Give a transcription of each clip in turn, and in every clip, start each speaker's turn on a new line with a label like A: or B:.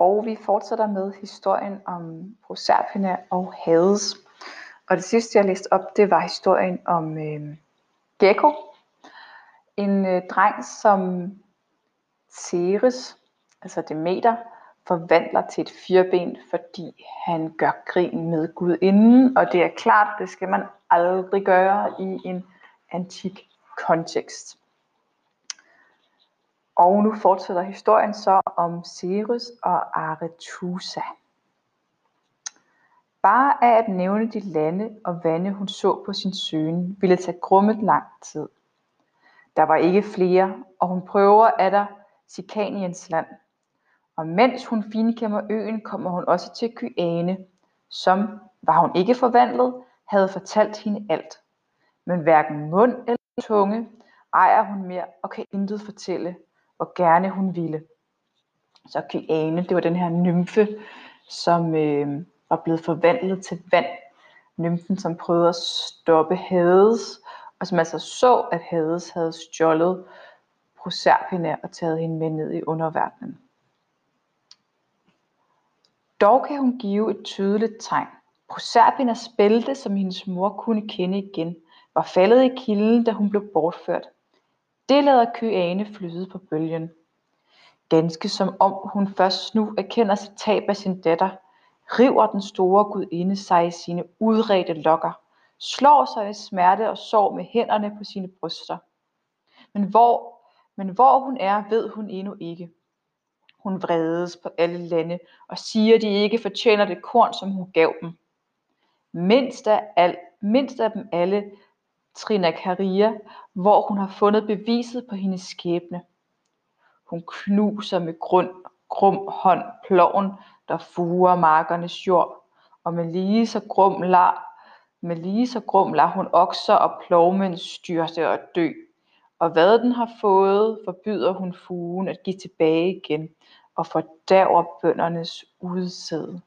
A: Og vi fortsætter med historien om Proserpina og Hades. Og det sidste jeg læste op, det var historien om øh, Gekko. En øh, dreng, som Ceres, altså Demeter, forvandler til et firben, fordi han gør grin med Gud inden, og det er klart, det skal man aldrig gøre i en antik kontekst. Og nu fortsætter historien så om Ceres og Arethusa. Bare af at nævne de lande og vande hun så på sin søgen, ville tage grummet lang tid. Der var ikke flere, og hun prøver at der Sikaniens land. Og mens hun finkæmmer øen, kommer hun også til Kyane, som, var hun ikke forvandlet, havde fortalt hende alt. Men hverken mund eller tunge ejer hun mere og kan intet fortælle, hvor gerne hun ville. Så Kyane, det var den her nymfe, som øh, var blevet forvandlet til vand. Nymfen, som prøvede at stoppe Hades, og som altså så, at Hades havde stjålet Proserpina og taget hende med ned i underverdenen. Dog kan hun give et tydeligt tegn. Proserpinas bælte, som hendes mor kunne kende igen, var faldet i kilden, da hun blev bortført. Det lader Kyane flyde på bølgen. Ganske som om hun først nu erkender sit tab af sin datter, river den store gudinde sig i sine udredte lokker, slår sig i smerte og sorg med hænderne på sine bryster. Men hvor, men hvor hun er, ved hun endnu ikke. Hun vredes på alle lande og siger, at de ikke fortjener det korn, som hun gav dem. Mindst af, al, mindst af dem alle Trinakaria, hvor hun har fundet beviset på hendes skæbne. Hun knuser med grund, grum hånd ploven, der fuger markernes jord, og med lige så grum lar, med lige så grum lar hun okser og plovmænd styrte og dø. Og hvad den har fået, forbyder hun fugen at give tilbage igen, og fordærver bøndernes udsæde.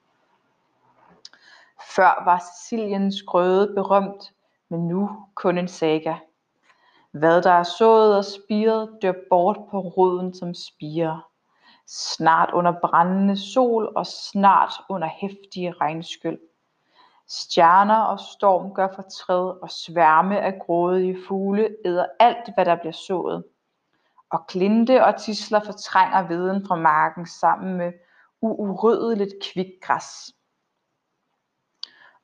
A: Før var Siciliens grøde berømt, men nu kun en saga. Hvad der er sået og spiret, dør bort på roden som spirer. Snart under brændende sol og snart under hæftige regnskyld. Stjerner og storm gør fortræd, og sværme af grådige fugle æder alt, hvad der bliver sået. Og klinte og tisler fortrænger viden fra marken sammen med uuryddeligt kvikgræs.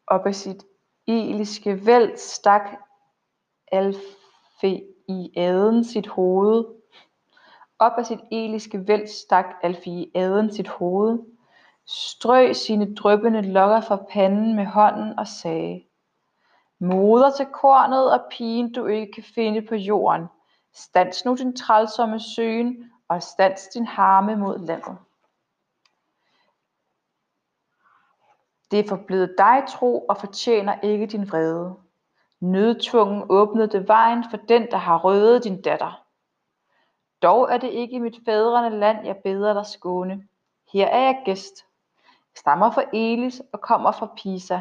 A: Op af sit eliske væld stak Alfeiaden sit hoved. Op af sit eliske væld stak Alfeiaden sit hoved, strøg sine dryppende lokker fra panden med hånden og sagde, Moder til kornet og pigen du ikke kan finde på jorden, stands nu din trælsomme søen, og stands din harme mod landet. Det er forblevet dig tro og fortjener ikke din vrede. Nødtvungen åbnede det vejen for den, der har røvet din datter. Dog er det ikke i mit fædrende land, jeg beder dig skåne. Her er jeg gæst. Jeg stammer fra Elis og kommer fra Pisa.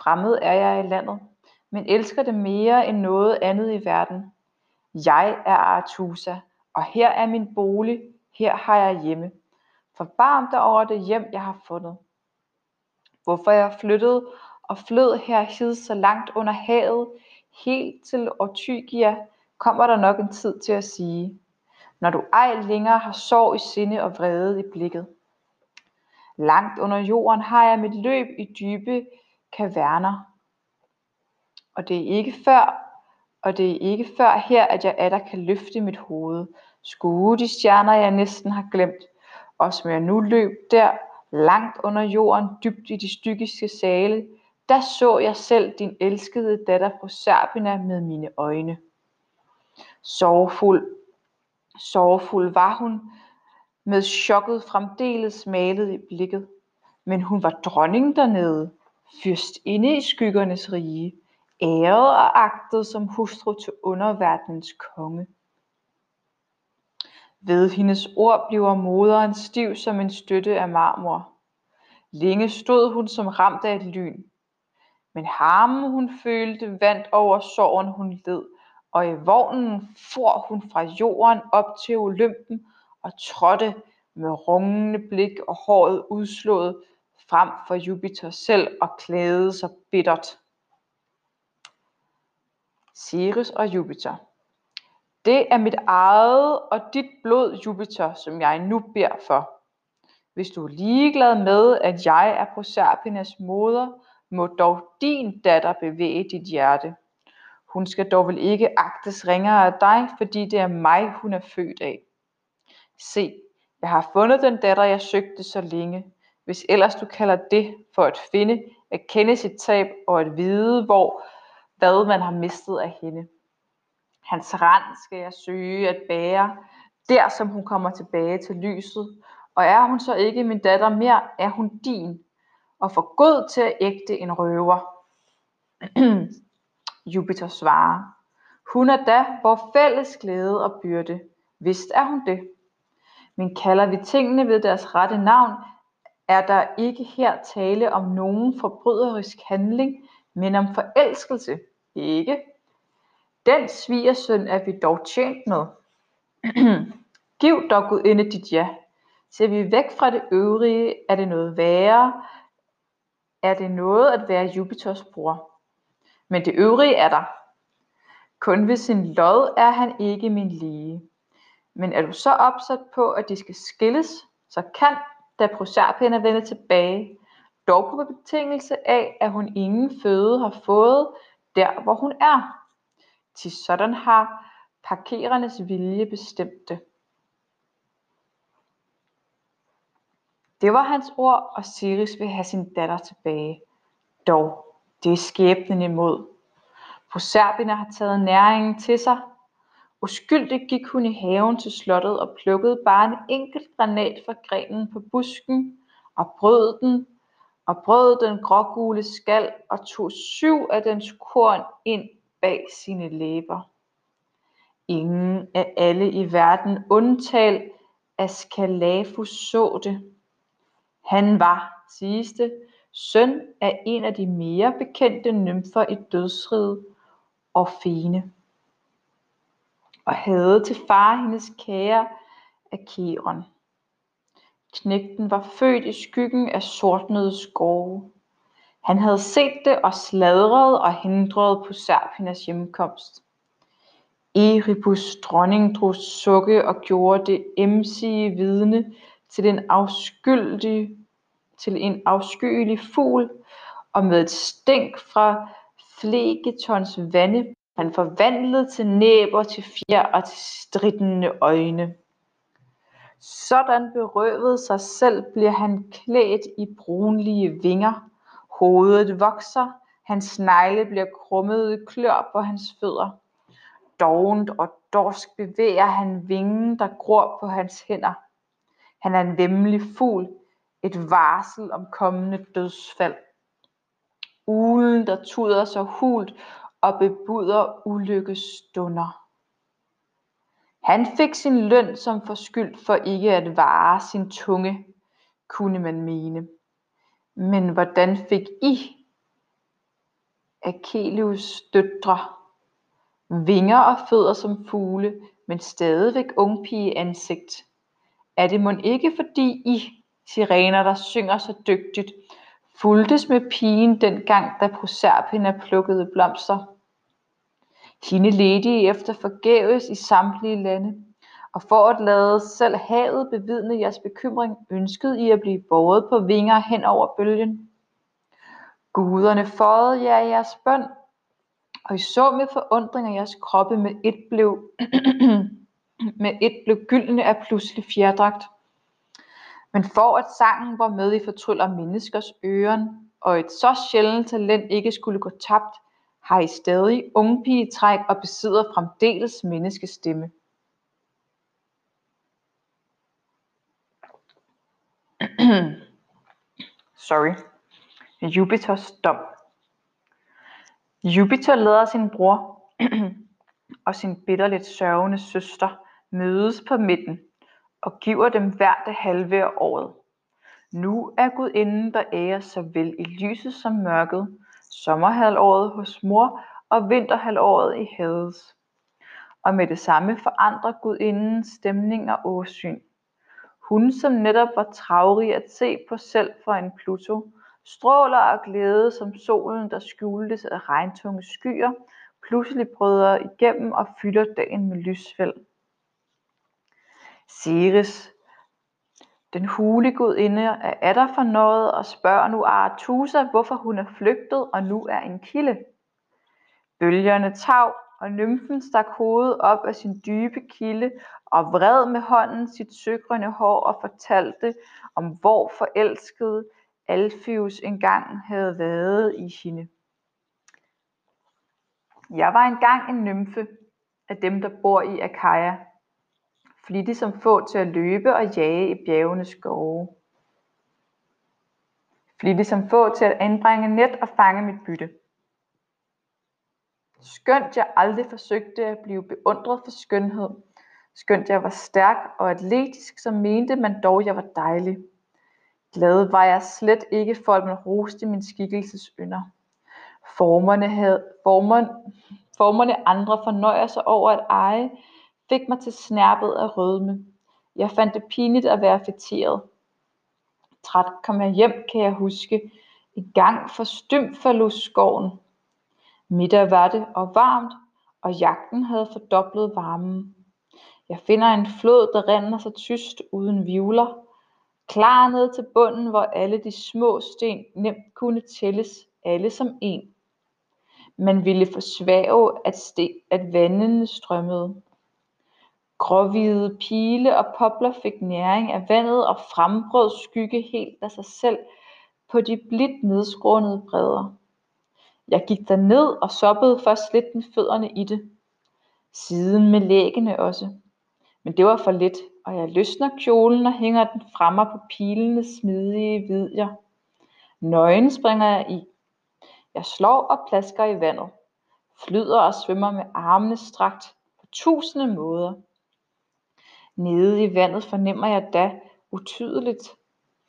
A: Fremmed er jeg i landet, men elsker det mere end noget andet i verden. Jeg er Artusa, og her er min bolig, her har jeg hjemme. Forbarm dig over det hjem, jeg har fundet. Hvorfor jeg flyttede og flød herhid så langt under havet, helt til Ortygia, kommer der nok en tid til at sige, når du ej længere har sorg i sinde og vrede i blikket. Langt under jorden har jeg mit løb i dybe kaverner, og det er ikke før, og det er ikke før her, at jeg atter kan løfte mit hoved, skue de stjerner, jeg næsten har glemt, og som jeg nu løb der, langt under jorden, dybt i de stygiske sale, der så jeg selv din elskede datter Proserpina med mine øjne. Sorgfuld, sorgfuld var hun, med chokket fremdeles malet i blikket. Men hun var dronning dernede, fyrst inde i skyggernes rige, æret og agtet som hustru til underverdenens konge. Ved hendes ord bliver moderen stiv som en støtte af marmor. Længe stod hun som ramt af et lyn. Men harmen hun følte vandt over sorgen hun led, og i vognen for hun fra jorden op til Olympen og trådte med rungende blik og håret udslået frem for Jupiter selv og klædede sig bittert. Ceres og Jupiter. Det er mit eget og dit blod, Jupiter, som jeg nu beder for. Hvis du er ligeglad med, at jeg er Proserpinas moder, må dog din datter bevæge dit hjerte. Hun skal dog vel ikke agtes ringere af dig, fordi det er mig, hun er født af. Se, jeg har fundet den datter, jeg søgte så længe, hvis ellers du kalder det for at finde, at kende sit tab og at vide, hvor hvad man har mistet af hende. Hans rand skal jeg søge at bære, der som hun kommer tilbage til lyset, og er hun så ikke min datter mere, er hun din, og for god til at ægte en røver. Jupiter svarer, hun er da vor fælles glæde og byrde. Vist er hun det. Men kalder vi tingene ved deres rette navn, er der ikke her tale om nogen forbryderisk handling, men om forelskelse. Ikke? Den svigersøn er vi dog tjent med. Giv dog gudinde dit ja. Ser vi væk fra det øvrige, er det noget værre, er det noget at være Jupiters bror. Men det øvrige er der. Kun ved sin lod er han ikke min lige. Men er du så opsat på, at de skal skilles, så kan, da Proserpina vende tilbage, dog på betingelse af, at hun ingen føde har fået der, hvor hun er. Til sådan har parkerernes vilje bestemt det. Det var hans ord, og Siris vil have sin datter tilbage. Dog, det er skæbnen imod. Proserpina har taget næringen til sig. Uskyldigt gik hun i haven til slottet og plukkede bare en enkelt granat fra grenen på busken og brød den og brød den grågule skal og tog syv af dens korn ind bag sine læber. Ingen af alle i verden undtalt Askalafus så det. Han var, siges det, søn af en af de mere bekendte nymfer i dødsriget, Orfene, og havde til far hendes kære Acheron. Knægten var født i skyggen af sortnede skove. Han havde set det og sladret og hindret på Serpinas hjemkomst. Erebus dronning drog sukke og gjorde det emsige vidne til en afskyldig til en afskyelig fugl, og med et stænk fra Flegetons vande han forvandlet til næber, til fjer og til stridende øjne. Sådan berøvet sig selv bliver han klædt i brunlige vinger. Hovedet vokser, hans snegle bliver krummede klør på hans fødder. Dovent og dorsk bevæger han vingen, der gror på hans hænder. Han er en vemmelig fugl, et varsel om kommende dødsfald. Ulen, der tuder så hult og bebuder ulykkesstunder. Han fik sin løn som forskyldt for ikke at vare sin tunge, kunne man mene. Men hvordan fik I, Akelius døtre, vinger og fødder som fugle, men stadigvæk ungpige ansigt? Er det mon ikke fordi I, sirener, der synger så dygtigt, fuldtes med pigen dengang, da Proserpina plukkede blomster? Hende ledte I efter forgæves i samtlige lande, og for at lade selv havet bevidne jeres bekymring, ønskede I at blive båret på vinger hen over bølgen. Guderne fåede jer i jeres bøn, og I så med forundring, at jeres kroppe med et blev, med et blev gyldne af pludselig fjerdragt. Men for at sangen var med i fortryller menneskers øren, og et så sjældent talent ikke skulle gå tabt, har I stadig ungpigetræk og besidder fremdeles menneskestemme. Sorry. Jupiters dom. Jupiter lader sin bror og sin bitterligt sørgende søster mødes på midten og giver dem hver det halve af året. Nu er Gud inden der ærer såvel i lyset som mørket, sommerhalvåret hos mor og vinterhalvåret i Hades. Og med det samme forandrer Gud inden stemning og åsyn. Hun, som netop var travrig at se på selv for en Pluto, stråler af glæde som solen, der skjultes af regntunge skyer, pludselig bryder igennem og fylder dagen med lysfæld. Ceres, den hulegudinde, er atter fornøjet og spørger nu Arethusa, hvorfor hun er flygtet og nu er en kilde. Bølgerne tav, og nymfen stak hovedet op af sin dybe kilde og vred med hånden sit søgrønne hår og fortalte om hvor forelsket Alfius engang havde været i hende. Jeg var engang en nymfe af dem, der bor i Akaja, flittig som få til at løbe og jage i bjergenes skove. Flittig som få til at anbringe net og fange mit bytte. Skønt jeg aldrig forsøgte at blive beundret for skønhed, skønt jeg var stærk og atletisk, så mente man dog, jeg var dejlig. Glad var jeg slet ikke for, at man roste min skikkelses ynder. Formerne, havde, formerne, formerne andre fornøjer sig over at eje, fik mig til snærpet af rødme. Jeg fandt det pinligt at være fætteret. Træt kom jeg hjem, kan jeg huske, i gang for forlod skoven. Middag var det og varmt, og jagten havde fordoblet varmen. Jeg finder en flod, der render så tyst uden vivler, klar ned til bunden, hvor alle de små sten nemt kunne tælles, alle som en. Man ville forsvæve, at, sten, at vandene strømmede. Gråhvide pile og popler fik næring af vandet og frembrød skygge helt af sig selv på de blidt nedskrånede bredder. Jeg gik ned og soppede først lidt med fødderne i det, siden med læggene også. Men det var for lidt, og jeg løsner kjolen og hænger den fremme på pilene smidige vidjer. Nøgen springer jeg i. Jeg slår og plasker i vandet, flyder og svømmer med armene strakt på tusinde måder. Nede i vandet fornemmer jeg da utydeligt,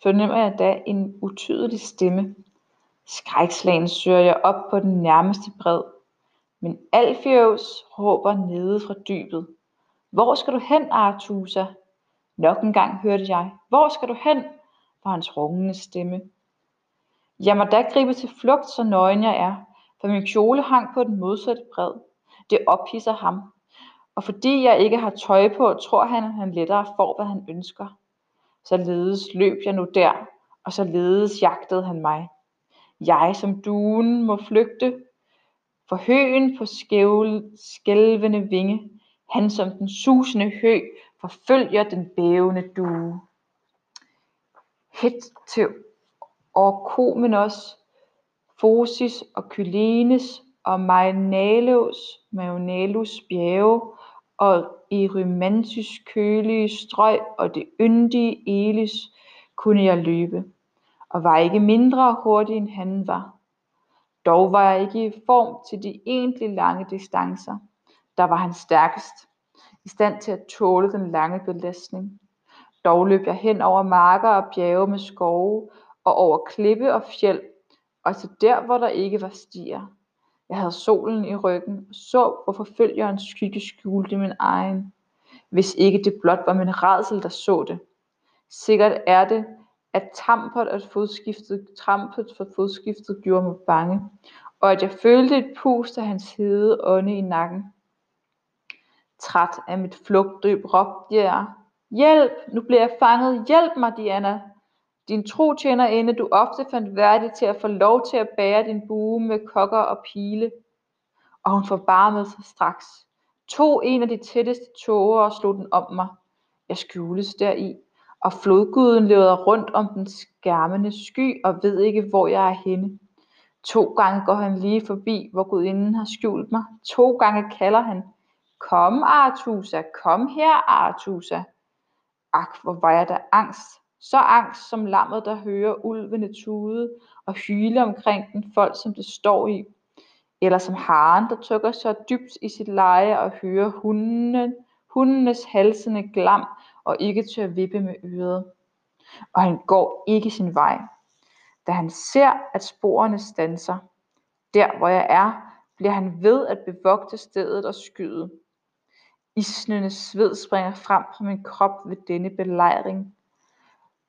A: fornemmer jeg da en utydelig stemme. Skrækslagen søger jeg op på den nærmeste bred. Men Alfeus råber nede fra dybet. Hvor skal du hen, Artusa? Nok en gang hørte jeg. Hvor skal du hen? var hans rungende stemme. Jeg må da gribe til flugt, så nøgen jeg er, for min kjole hang på den modsatte bred. Det ophidser ham, og fordi jeg ikke har tøj på, tror han, at han lettere får, hvad han ønsker. Således løb jeg nu der, og således jagtede han mig. Jeg som duen må flygte, for høen på skælvende vinge, han som den susende hø forfølger den bævende due. Het til Orkomenos, Fosis og Kylenes og Mainalos, Maunalus bjerge og Erymanthys kølige strøg og det yndige Elis kunne jeg løbe, og var ikke mindre hurtig end han var. Dog var jeg ikke i form til de egentlig lange distancer. Der var han stærkest, i stand til at tåle den lange belastning. Dog løb jeg hen over marker og bjerge med skove, og over klippe og fjeld, og til der, hvor der ikke var stier. Jeg havde solen i ryggen og så, hvor forfølgerens skygge skjulte min egen. Hvis ikke det blot var min redsel, der så det. Sikkert er det, at trampet at fodskiftet, trampet for fodskiftet gjorde mig bange, og at jeg følte et pust af hans hede ånde i nakken. Træt af mit flugtdøb råbte jeg, hjælp, nu bliver jeg fanget, hjælp mig Diana. Din tro inde, du ofte fandt værdig til at få lov til at bære din bue med kokker og pile. Og hun forbarmede sig straks, tog en af de tætteste tåger og slog den om mig. Jeg skjules deri, og flodguden leder rundt om den skærmende sky og ved ikke, hvor jeg er henne. To gange går han lige forbi, hvor gudinden har skjult mig. To gange kalder han, kom Artusa, kom her Artusa. Ak, hvor var jeg da angst, så angst som lammet, der hører ulvene tude og hyle omkring den folk, som det står i. Eller som haren, der tykker så dybt i sit leje og hører hunden, hundenes halsende glam og ikke tør vippe med øret. Og han går ikke sin vej. Da han ser, at sporene stanser, der hvor jeg er, bliver han ved at bevogte stedet og skyde. Isnende sved springer frem fra min krop ved denne belejring.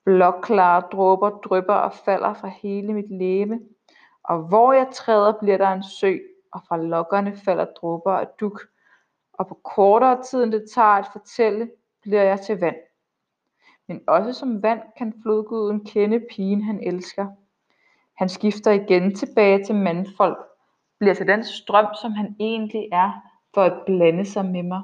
A: Blåklare dråber drypper og falder fra hele mit læme, og hvor jeg træder bliver der en sø, og fra lokkerne falder dråber af duk, og på kortere tid end det tager at fortælle, bliver jeg til vand. Men også som vand kan flodguden kende pigen han elsker. Han skifter igen tilbage til mandfolk, bliver til den strøm, som han egentlig er, for at blande sig med mig.